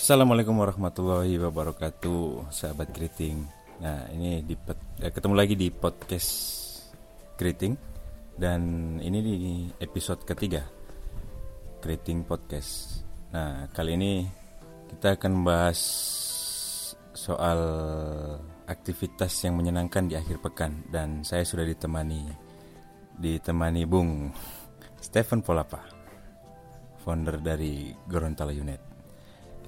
Assalamualaikum warahmatullahi wabarakatuh, sahabat keriting. Nah, ini di eh, ketemu lagi di podcast keriting dan ini di episode ketiga keriting podcast. Nah, kali ini kita akan bahas soal aktivitas yang menyenangkan di akhir pekan dan saya sudah ditemani ditemani Bung Stephen Polapa, founder dari Gorontalo Unit.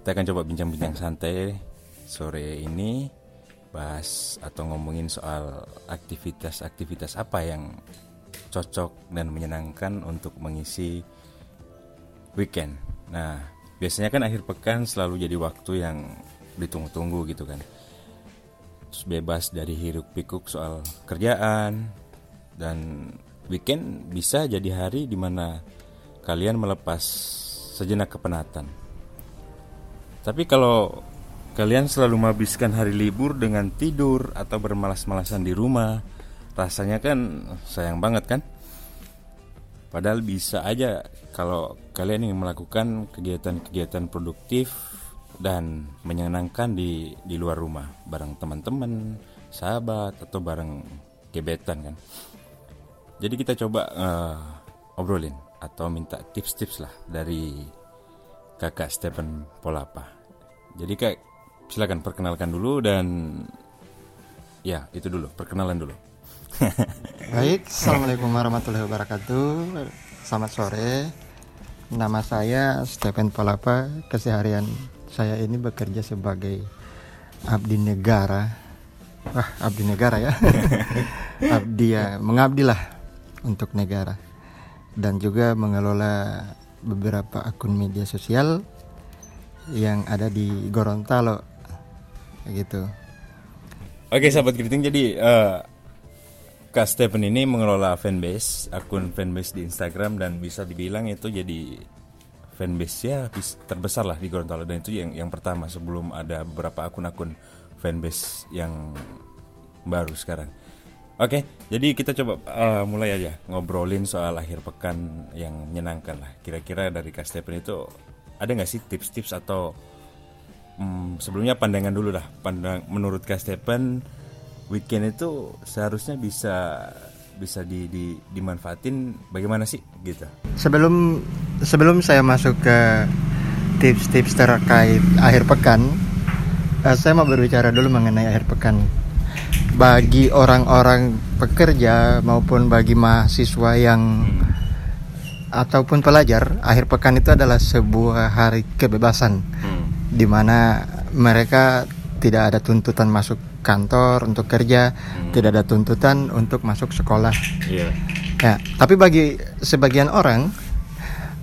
Kita akan coba bincang-bincang santai sore ini bahas atau ngomongin soal aktivitas-aktivitas apa yang cocok dan menyenangkan untuk mengisi weekend. Nah, biasanya kan akhir pekan selalu jadi waktu yang ditunggu-tunggu gitu kan. Terus bebas dari hiruk pikuk soal kerjaan dan weekend bisa jadi hari di mana kalian melepas sejenak kepenatan tapi kalau kalian selalu menghabiskan hari libur dengan tidur atau bermalas-malasan di rumah, rasanya kan sayang banget kan? Padahal bisa aja kalau kalian ingin melakukan kegiatan-kegiatan produktif dan menyenangkan di di luar rumah bareng teman-teman, sahabat atau bareng gebetan kan. Jadi kita coba uh, obrolin atau minta tips-tips lah dari kakak Stephen Polapa. Jadi kak silakan perkenalkan dulu dan ya itu dulu perkenalan dulu. Baik, assalamualaikum warahmatullahi wabarakatuh. Selamat sore. Nama saya Stephen Polapa. Keseharian saya ini bekerja sebagai abdi negara. Wah, abdi negara ya. abdi ya, mengabdilah untuk negara dan juga mengelola beberapa akun media sosial yang ada di Gorontalo gitu. Oke sahabat keriting jadi uh, Kak Stephen ini mengelola fanbase akun fanbase di Instagram dan bisa dibilang itu jadi fanbase ya terbesar lah di Gorontalo dan itu yang yang pertama sebelum ada beberapa akun-akun fanbase yang baru sekarang. Oke, jadi kita coba uh, mulai aja ngobrolin soal akhir pekan yang menyenangkan lah. Kira-kira dari Kak Stephen itu ada nggak sih tips-tips atau um, sebelumnya pandangan dulu lah. Pandang menurut Kak Stephen weekend itu seharusnya bisa bisa di, di dimanfaatin bagaimana sih gitu. Sebelum sebelum saya masuk ke tips-tips terkait akhir pekan, uh, saya mau berbicara dulu mengenai akhir pekan bagi orang-orang pekerja maupun bagi mahasiswa yang ataupun pelajar akhir pekan itu adalah sebuah hari kebebasan hmm. di mana mereka tidak ada tuntutan masuk kantor untuk kerja hmm. tidak ada tuntutan untuk masuk sekolah yeah. ya tapi bagi sebagian orang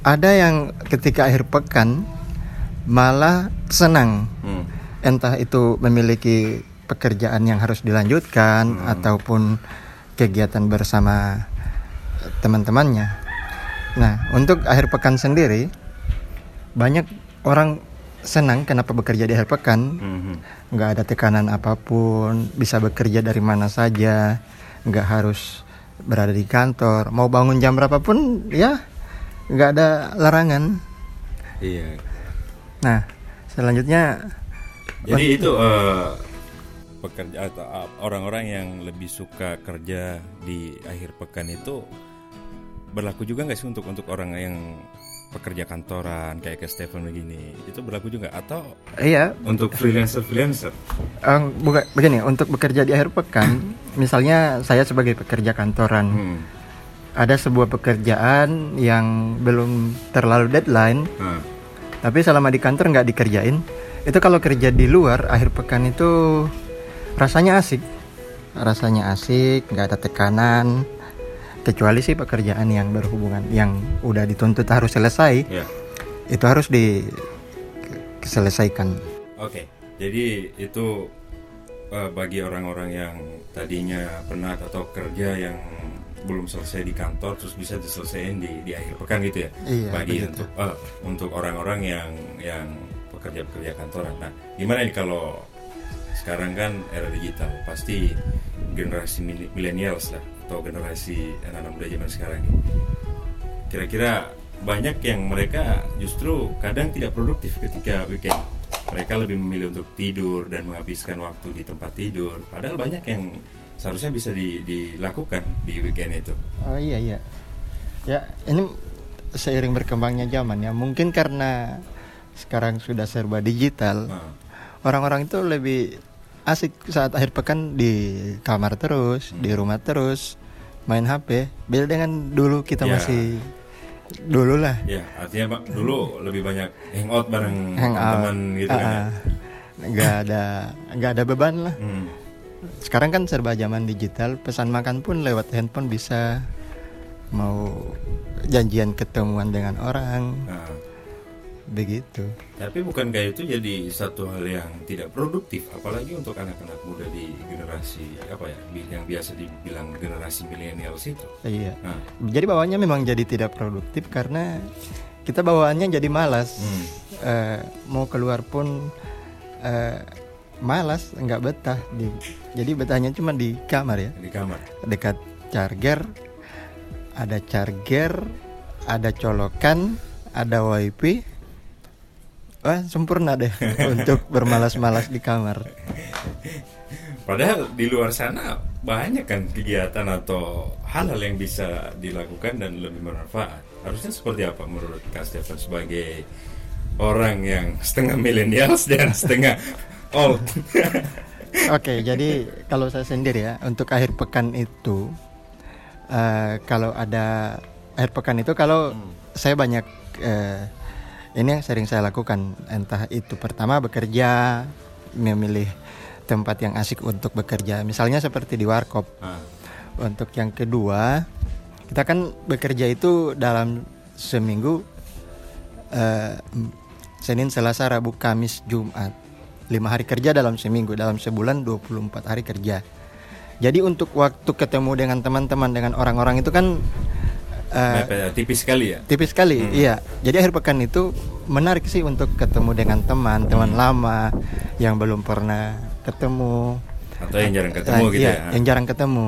ada yang ketika akhir pekan malah senang hmm. entah itu memiliki pekerjaan yang harus dilanjutkan hmm. ataupun kegiatan bersama teman-temannya. Nah, untuk akhir pekan sendiri banyak orang senang kenapa bekerja di akhir pekan. Hmm. Nggak ada tekanan apa pun, bisa bekerja dari mana saja, nggak harus berada di kantor. Mau bangun jam berapapun, ya nggak ada larangan. Iya. Nah, selanjutnya. Jadi itu uh, pekerja atau orang-orang yang lebih suka kerja di akhir pekan itu berlaku juga nggak sih untuk untuk orang yang pekerja kantoran kayak ke Stephen begini itu berlaku juga atau iya untuk freelancer freelancer um, bukan begini untuk bekerja di akhir pekan misalnya saya sebagai pekerja kantoran hmm. ada sebuah pekerjaan yang belum terlalu deadline hmm. tapi selama di kantor nggak dikerjain itu kalau kerja di luar akhir pekan itu rasanya asik rasanya asik nggak ada tekanan kecuali sih pekerjaan yang berhubungan yang udah dituntut harus selesai yeah. itu harus diselesaikan oke okay. jadi itu uh, bagi orang-orang yang tadinya pernah atau kerja yang belum selesai di kantor terus bisa diselesaikan di di akhir pekan gitu ya iya, bagi begitu. untuk uh, untuk orang-orang yang yang pekerja-pekerja kantoran nah gimana nih kalau sekarang kan era digital pasti generasi milenials lah atau generasi anak-anak muda zaman sekarang ini kira-kira banyak yang mereka justru kadang tidak produktif ketika weekend mereka lebih memilih untuk tidur dan menghabiskan waktu di tempat tidur. Padahal banyak yang seharusnya bisa di- dilakukan di weekend itu. Oh iya iya. Ya ini seiring berkembangnya zaman ya. Mungkin karena sekarang sudah serba digital, Nah, orang-orang itu lebih asik saat akhir pekan di kamar terus, di rumah terus, main HP. Beda dengan dulu kita Ya. masih dulu lah. ya artinya Pak, dulu lebih banyak hangout bareng Hangout. teman-teman gitu kan. ya. Ah, nggak ada nggak ada beban lah. Hmm. Sekarang kan serba zaman digital, pesan makan pun lewat handphone bisa mau janjian ketemuan dengan orang Nah, begitu. tapi bukan kayak itu jadi satu hal yang tidak produktif, apalagi untuk anak-anak muda di generasi apa ya, yang biasa dibilang generasi milenials itu. Iya. Nah, Jadi bawaannya memang jadi tidak produktif karena kita bawaannya jadi malas. hmm. Eh, mau keluar pun eh, malas, nggak betah. Di, jadi betahnya cuma di kamar ya, di kamar. dekat charger. Ada charger, ada colokan, ada wifi. Wah sempurna deh untuk bermalas-malas di kamar. Padahal di luar sana banyak kan kegiatan atau hal-hal yang bisa dilakukan dan lebih bermanfaat. Harusnya seperti apa menurut Kak Stefan sebagai orang yang setengah millennials dan setengah old? Oke, jadi kalau saya sendiri ya untuk akhir pekan itu eh, kalau ada akhir pekan itu kalau saya banyak eh, ini yang sering saya lakukan. Entah itu pertama bekerja memilih tempat yang asik untuk bekerja. Misalnya seperti di warkop. Ah, untuk yang kedua kita kan bekerja itu dalam seminggu eh, Senin Selasa Rabu Kamis Jumat. Lima hari kerja dalam seminggu. Dalam sebulan 24 hari kerja. Jadi untuk waktu ketemu dengan teman-teman dengan orang-orang itu kan eh, mepet, tipis sekali ya. tipis sekali iya. Jadi akhir pekan itu menarik sih untuk ketemu dengan teman teman lama yang belum pernah ketemu. Atau yang jarang ketemu Ah, gitu iya, ya. yang jarang ketemu.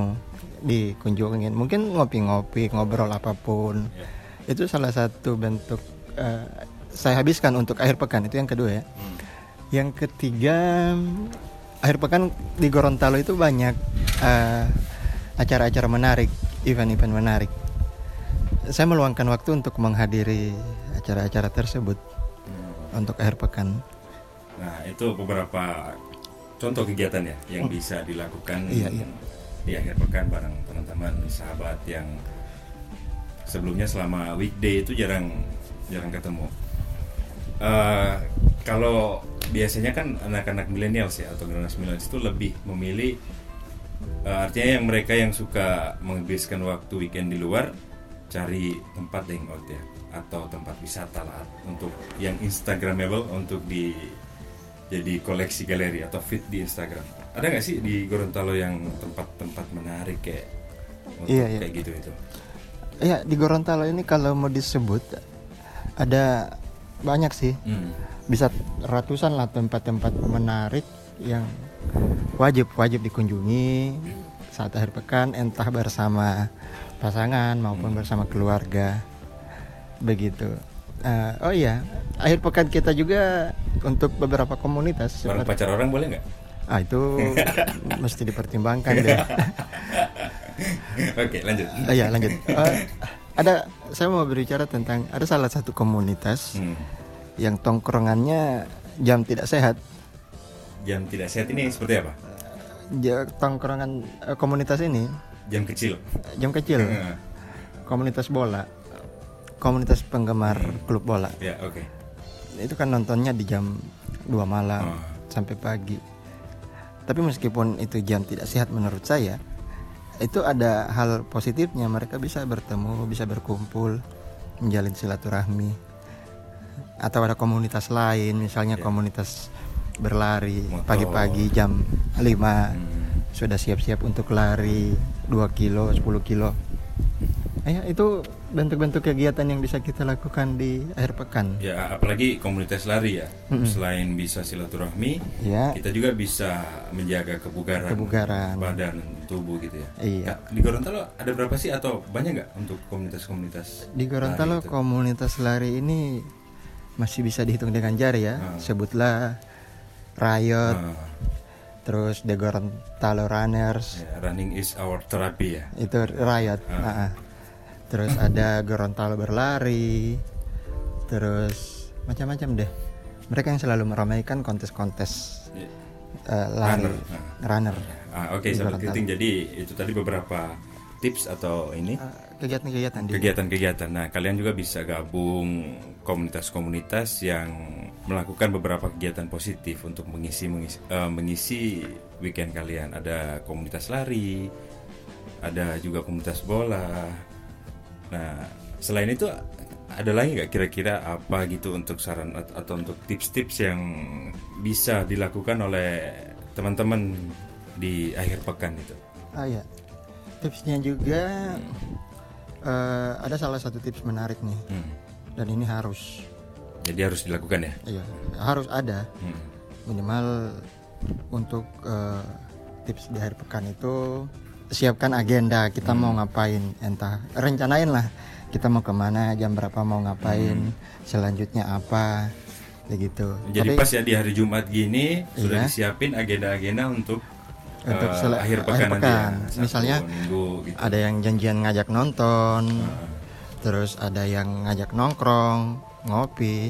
Dikunjungin. Mungkin ngopi-ngopi ngobrol apa pun. Ya. itu salah satu bentuk eh, saya habiskan untuk akhir pekan. Itu yang kedua ya. Hmm. yang ketiga akhir pekan di Gorontalo itu banyak eh, acara-acara menarik event-event menarik saya meluangkan waktu untuk menghadiri acara-acara tersebut Hmm. untuk akhir pekan Nah, itu beberapa contoh kegiatan ya yang bisa dilakukan Iya, iya. di akhir pekan bareng teman-teman, sahabat yang sebelumnya selama weekday itu jarang jarang ketemu. Eh, kalau biasanya kan anak-anak millennials ya atau generasi millennials itu lebih memilih eh, artinya yang mereka yang suka menghabiskan waktu weekend di luar cari tempat hangout ya atau tempat wisata lah untuk yang instagramable untuk di jadi koleksi galeri atau feed di Instagram. Ada nggak sih di Gorontalo yang tempat-tempat menarik kayak untuk Iya, iya. kayak gitu itu? ya di Gorontalo ini kalau mau disebut ada banyak sih Hmm. bisa ratusan lah tempat-tempat menarik yang wajib wajib dikunjungi saat akhir pekan entah bersama pasangan maupun bersama keluarga begitu Eh, oh iya akhir pekan kita juga untuk beberapa komunitas seperti pacar orang boleh nggak? ah itu mesti dipertimbangkan deh Oke lanjut. Ah, iya lanjut Eh, ada saya mau berbicara tentang ada salah satu komunitas Hmm. yang tongkrongannya jam tidak sehat Jam tidak sehat ini seperti apa? Ja- tongkrongan eh, komunitas ini Jam kecil. jam kecil Hmm. komunitas bola komunitas penggemar klub bola Ya oke. itu kan nontonnya di jam 2 malam Oh. sampai pagi tapi meskipun itu jam tidak sehat menurut saya itu ada hal positifnya mereka bisa bertemu bisa berkumpul menjalin silaturahmi atau ada komunitas lain misalnya Ya. komunitas berlari pagi-pagi jam 5 Hmm. sudah siap-siap untuk lari 2 kilo 10 kilo Eh, itu bentuk-bentuk kegiatan yang bisa kita lakukan di akhir pekan Ya apalagi komunitas lari ya. Mm-mm. Selain bisa silaturahmi, ya kita juga bisa menjaga kebugaran, Kebugaran. badan tubuh gitu ya. Iya. Kak, Di Gorontalo ada berapa sih atau banyak nggak untuk komunitas-komunitas? di Gorontalo lari itu? komunitas lari ini masih bisa dihitung dengan jari ya Hmm. sebutlah Riot, Ah, terus The Gorontalo Runners, ya, running is our therapy ya. itu Riot. Ah. Ah, ah. Terus ada Gorontalo berlari, terus macam-macam deh. Mereka yang selalu meramaikan kontes-kontes Ya, eh, lari, Runner. runner. Ah, Oke, Gorontalo. kriting. Jadi itu tadi beberapa tips atau ini Ah, kegiatan-kegiatan kegiatan-kegiatan. Nah, kalian juga bisa gabung komunitas-komunitas yang melakukan beberapa kegiatan positif untuk mengisi mengisi, eh, mengisi weekend kalian. Ada komunitas lari, ada juga komunitas bola. Nah, selain itu ada lagi nggak kira-kira apa gitu untuk saran at- atau untuk tips-tips yang bisa dilakukan oleh teman-teman di akhir pekan itu? Ah ya, tipsnya juga eh, ada salah satu tips menarik nih, Hmm. dan ini harus, Jadi harus dilakukan ya. iya harus ada Hmm. minimal untuk eh, tips di akhir pekan itu siapkan agenda kita mau ngapain, entah rencanain lah kita mau ke mana, jam berapa mau ngapain, selanjutnya apa, begitu. Jadi pas ya di hari Jumat gini sudah Iya. disiapin agenda-agenda untuk, Untuk eh, sel- akhir akhir pekan nanti ya. pekan. Misalnya Minggu gitu. ada yang janjian ngajak nonton, terus ada yang ngajak nongkrong, ngopi,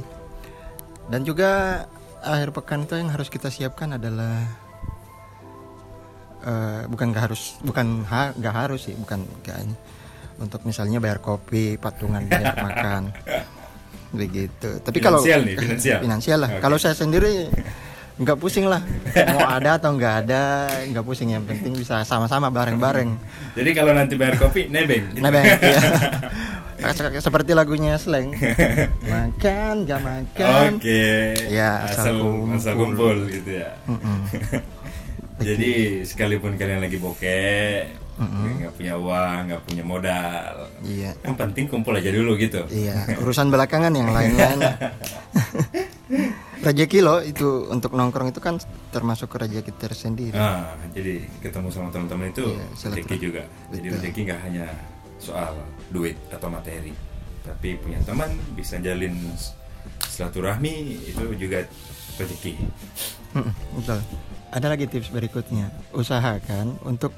dan juga akhir pekan itu yang harus kita siapkan adalah eh, bukan nggak harus, bukan ha- nggak harus sih, bukan kayaknya untuk misalnya bayar kopi, patungan bayar makan, begitu. Tapi kalau Finansial nih, finansial. finansial lah. Oke. Kalau saya sendiri nggak pusing lah, mau ada atau nggak ada, nggak pusing. Yang penting bisa sama-sama bareng-bareng. Jadi kalau nanti bayar kopi nebeng. gitu. Bang, iya. Se- Seperti lagunya Slang. Makan, gak makan. Oke. Ya, asal asal asal kumpul. kumpul gitu ya. Jadi sekalipun kalian lagi bokeh, nggak punya uang, nggak punya modal, Iya. yang penting kumpul aja dulu gitu. Iya, urusan belakangan yang lain-lain. Rezeki loh itu untuk nongkrong itu kan termasuk rezeki tersendiri. Ah, jadi ketemu sama teman-teman itu Iya, rezeki juga. Jadi rezeki nggak hanya soal duit atau materi, tapi punya teman bisa jalin silaturahmi itu juga rezeki. Betul. Ada lagi tips berikutnya. Usahakan untuk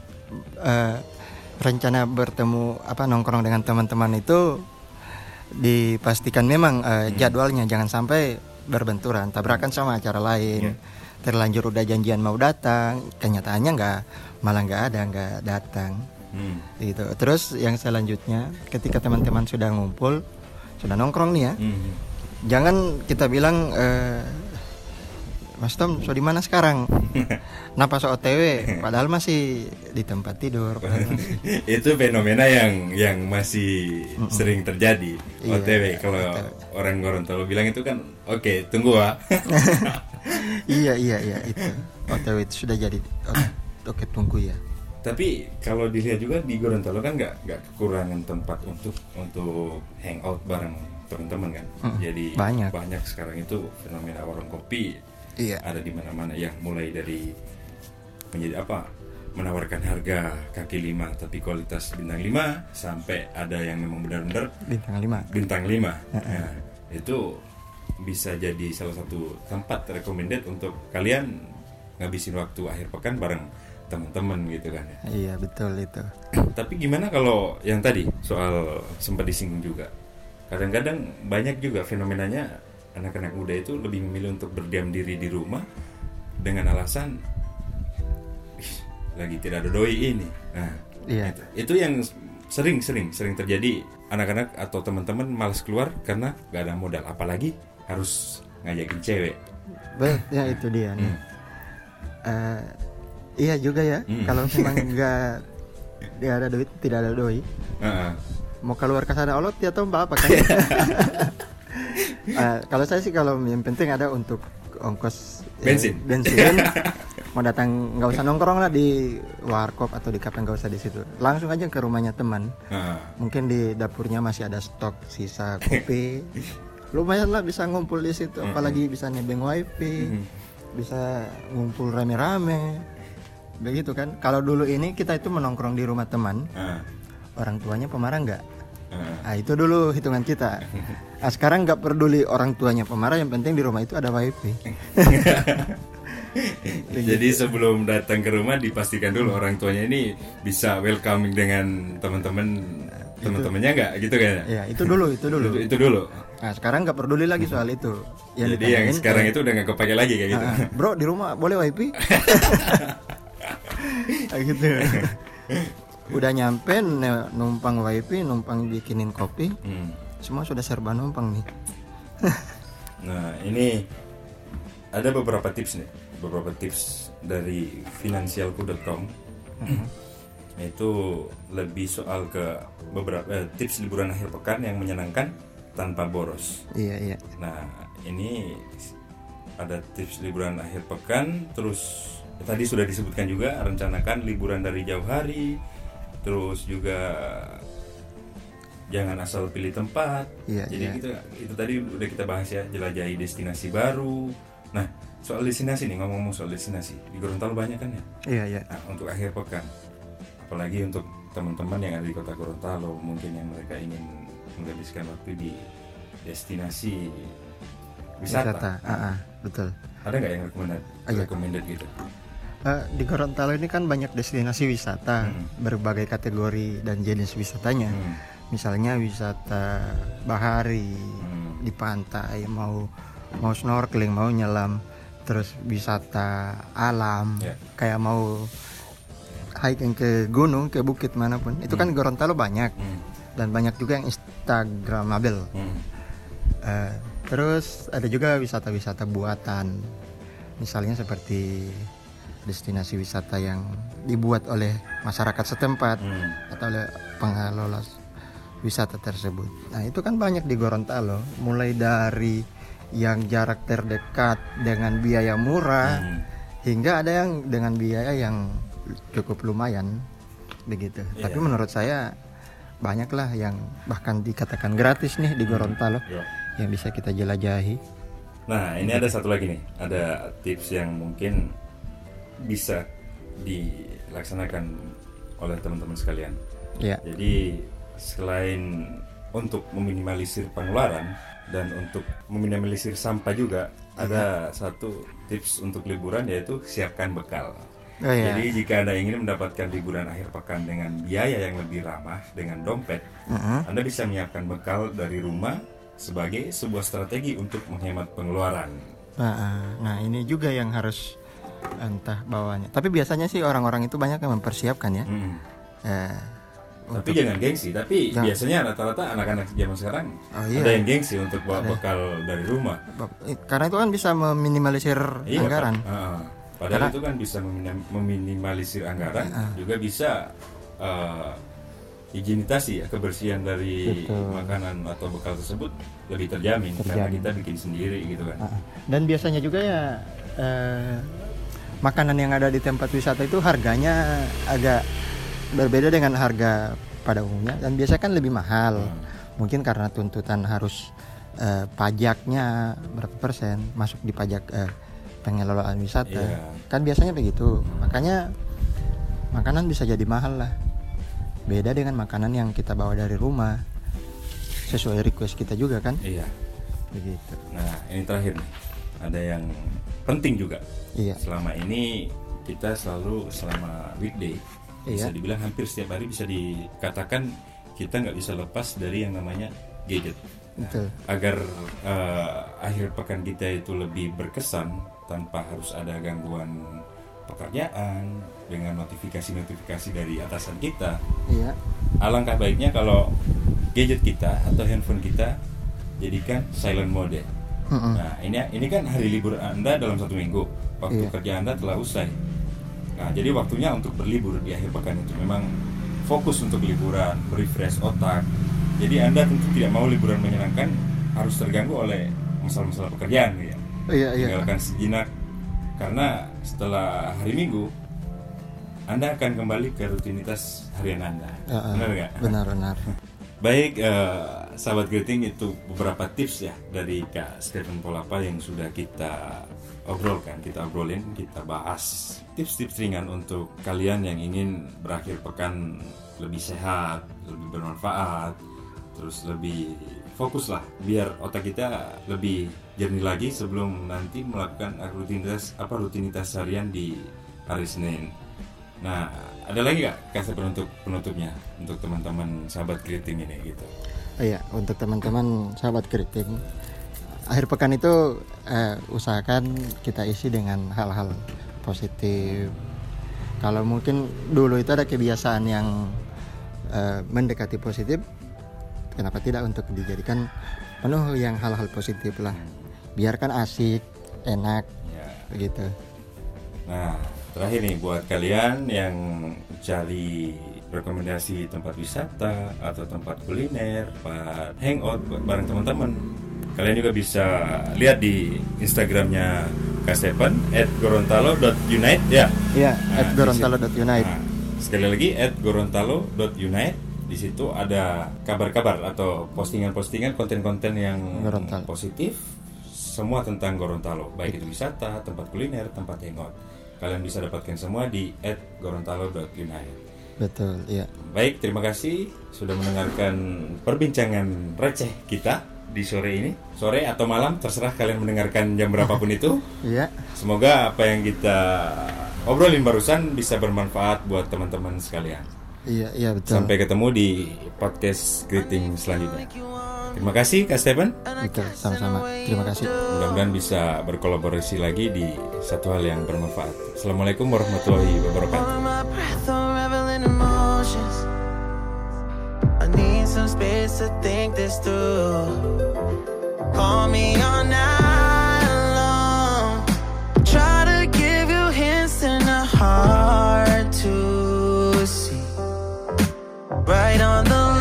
eh, rencana bertemu apa nongkrong dengan teman-teman itu dipastikan memang eh, jadwalnya jangan sampai berbenturan, tabrakan sama acara lain. Terlanjur udah janjian mau datang, kenyataannya nggak malah nggak ada nggak datang Hmm. gitu. Terus yang selanjutnya ketika teman-teman sudah ngumpul, sudah nongkrong nih ya, Hmm. jangan kita bilang eh, Mas Tom, so di mana sekarang? Napa so OTW? Padahal masih di tempat tidur. itu fenomena yang yang masih sering terjadi Iya, OTW kalau orang Gorontalo bilang itu kan oke tunggu ah iya iya iya itu OTW itu sudah jadi oke, tunggu ya. tapi kalau dilihat juga di Gorontalo kan nggak nggak kekurangan tempat untuk untuk hangout bareng teman-teman kan Mm, jadi banyak. sekarang itu fenomena warung kopi Iya. ada di mana-mana yang mulai dari menjadi apa menawarkan harga kaki lima tapi kualitas bintang lima sampai ada yang memang benar-benar Bintang 5. bintang 5 Nah, itu bisa jadi salah satu tempat recommended untuk kalian ngabisin waktu akhir pekan bareng teman-teman gitu kan ya. Iya betul itu. Tapi gimana kalau yang tadi soal sempat disinggung juga. Kadang-kadang banyak juga fenomenanya anak-anak muda itu lebih memilih untuk berdiam diri di rumah dengan alasan "Ih, lagi tidak ada doi ini. Nah, Iya. itu, itu yang sering-sering sering terjadi anak-anak atau teman-teman malas keluar karena gak ada modal apalagi harus ngajakin cewek. Betul, ya itu dia nih. Hmm. Eh, iya juga ya. Hmm. Kalau memang nggak nggak ada duit, tidak ada doi. Heeh. Mau keluar ke sana olot ya tahu apa kan? Eh, kalau saya sih kalau yang penting ada untuk ongkos eh, Bensin. bensin. Mau datang nggak usah nongkrong lah di warkop atau di kafe nggak usah di situ. Langsung aja ke rumahnya teman. Heeh. mungkin di dapurnya masih ada stok sisa kopi. Lumayan lah bisa ngumpul di situ. Apalagi bisa nebeng wifi bisa ngumpul rame-rame. Begitu kan? Kalau dulu ini kita itu menongkrong di rumah teman. Heeh. orang tuanya pemarah nggak. Nah itu dulu hitungan kita. Nah, sekarang nggak peduli orang tuanya pemarah, yang penting di rumah itu ada wifi. Jadi sebelum datang ke rumah dipastikan dulu orang tuanya ini bisa welcoming dengan teman-teman teman-temannya nggak gitu kan? Ya itu dulu, itu dulu. Itu, itu dulu. Nah sekarang nggak peduli lagi soal itu. Yang Jadi yang sekarang itu udah nggak kepake lagi kayak gitu. Ah, bro di rumah boleh wifi? gitu. udah nyampe numpang wifi, numpang bikinin kopi. Hmm. Semua sudah serba numpang nih. nah ini ada beberapa tips nih, beberapa tips dari finansialku.com. Mm-hmm. itu lebih soal ke beberapa eh, tips liburan akhir pekan yang menyenangkan tanpa boros. Iya iya. Nah ini ada tips liburan akhir pekan, terus tadi sudah disebutkan juga rencanakan liburan dari jauh hari, terus juga jangan asal pilih tempat. Iya, Jadi iya. Kita, itu tadi udah kita bahas ya, jelajahi destinasi baru, Nah, soal destinasi nih ngomong-ngomong soal destinasi di Gorontalo banyak kan ya? Iya iya. Nah, untuk akhir pekan, apalagi untuk teman-teman yang ada di kota Gorontalo, mungkin yang mereka ingin menghabiskan waktu di destinasi wisata. wisata. Uh, uh, betul. Ada nggak yang recommended, recommended gitu? Uh, di Gorontalo ini kan banyak destinasi wisata hmm. berbagai kategori dan jenis wisatanya. Hmm. Misalnya wisata bahari hmm. di pantai mau mau snorkeling mau nyelam terus wisata alam yeah. kayak mau hiking ke gunung ke bukit mana pun itu kan hmm. kan Gorontalo banyak hmm. dan banyak juga yang instagramable hmm. uh, terus ada juga wisata-wisata buatan misalnya seperti destinasi wisata yang dibuat oleh masyarakat setempat hmm. atau oleh pengelola wisata tersebut. Nah itu kan banyak di Gorontalo, mulai dari yang jarak terdekat dengan biaya murah hmm. hingga ada yang dengan biaya yang cukup lumayan begitu. Yeah. Tapi menurut saya banyaklah yang bahkan dikatakan gratis nih di hmm. Gorontalo yeah. yang bisa kita jelajahi. Nah ini ada satu lagi nih, ada tips yang mungkin bisa dilaksanakan oleh teman-teman sekalian. Yeah. Jadi selain untuk meminimalisir pengeluaran dan untuk meminimalisir sampah juga ada satu tips untuk liburan yaitu siapkan bekal. Oh, iya. Jadi jika anda ingin mendapatkan liburan akhir pekan dengan biaya yang lebih ramah dengan dompet, uh -huh. anda bisa menyiapkan bekal dari rumah sebagai sebuah strategi untuk menghemat pengeluaran. Nah, nah ini juga yang harus entah bawanya. Tapi biasanya sih orang-orang itu banyak yang mempersiapkan ya. Hmm. Eh, tapi jangan gengsi tapi jangan. biasanya rata-rata anak-anak zaman sekarang oh, iya. ada yang gengsi untuk bawa bekal dari rumah eh, karena itu kan bisa meminimalisir iya, anggaran uh, padahal karena, itu kan bisa meminimalisir anggaran uh, juga bisa uh, higienitasi ya kebersihan dari Betul. makanan atau bekal tersebut lebih terjamin, terjamin karena kita bikin sendiri gitu kan uh, dan biasanya juga ya uh, makanan yang ada di tempat wisata itu harganya agak berbeda dengan harga pada umumnya dan biasanya kan lebih mahal. Hmm. mungkin karena tuntutan harus uh, pajaknya berapa persen masuk di pajak uh, pengelolaan wisata. Yeah. kan biasanya begitu. Makanya makanan bisa jadi mahal lah. Beda dengan makanan yang kita bawa dari rumah. Sesuai request kita juga kan. Iya. Begitu. Nah ini terakhir nih. Ada yang penting juga iya selama ini kita selalu selama weekday bisa iya. dibilang hampir setiap hari bisa dikatakan kita nggak bisa lepas dari yang namanya gadget. Nah, agar uh, akhir pekan kita itu lebih berkesan tanpa harus ada gangguan pekerjaan dengan notifikasi-notifikasi dari atasan kita. Iya. Alangkah baiknya kalau gadget kita atau handphone kita jadikan silent mode. Mm -hmm. Nah, ini ini kan hari libur Anda dalam satu minggu. Waktu iya. kerja Anda telah usai Nah, jadi waktunya untuk berlibur di akhir pekan itu memang fokus untuk liburan, refresh otak. Jadi Anda tentu tidak mau liburan menyenangkan harus terganggu oleh masalah-masalah pekerjaan ya. Iya, iya. Tinggalkan sejenak karena setelah hari Minggu Anda akan kembali ke rutinitas harian Anda. Uh, uh, benar nggak? Benar, benar. Baik, uh, sahabat greeting itu beberapa tips ya dari Kak Stephen Polapa yang sudah kita obrolkan, kita obrolin, kita bahas tips-tips ringan untuk kalian yang ingin berakhir pekan lebih sehat, lebih bermanfaat, terus lebih fokus lah biar otak kita lebih jernih lagi sebelum nanti melakukan rutinitas apa rutinitas harian di hari Senin. Nah, ada lagi gak kasih penutup penutupnya untuk teman-teman sahabat keriting ini gitu? Iya, untuk teman-teman sahabat keriting, akhir pekan itu eh, usahakan kita isi dengan hal-hal positif. Kalau mungkin dulu itu ada kebiasaan yang eh, mendekati positif, kenapa tidak untuk dijadikan penuh yang hal-hal positif lah. Biarkan asik, enak, Ya. begitu. Nah, terakhir nih buat kalian yang cari rekomendasi tempat wisata atau tempat kuliner, tempat hangout bareng teman-teman. Kalian juga bisa lihat di Instagramnya Kasepan at gorontalo.unite ya. Iya, Nah, at gorontalo.unite. Nah, sekali lagi at gorontalo.unite. Di situ ada kabar-kabar atau postingan-postingan konten-konten yang Gorontalo. positif semua tentang Gorontalo, baik itu wisata, tempat kuliner, tempat hangout. Kalian bisa dapatkan semua di @gorontalo.unite. Betul, iya. Baik, terima kasih sudah mendengarkan perbincangan receh kita di sore ini. Sore atau malam, terserah kalian mendengarkan jam berapapun itu. Iya. Semoga apa yang kita obrolin barusan bisa bermanfaat buat teman-teman sekalian. Iya, iya betul. Sampai ketemu di podcast greeting selanjutnya. Terima kasih Kak Stephen. Betul, sama-sama. Terima kasih. Mudah-mudahan bisa berkolaborasi lagi di satu hal yang bermanfaat. Assalamualaikum warahmatullahi wabarakatuh. to think this through. Call me on now. hard to see right on the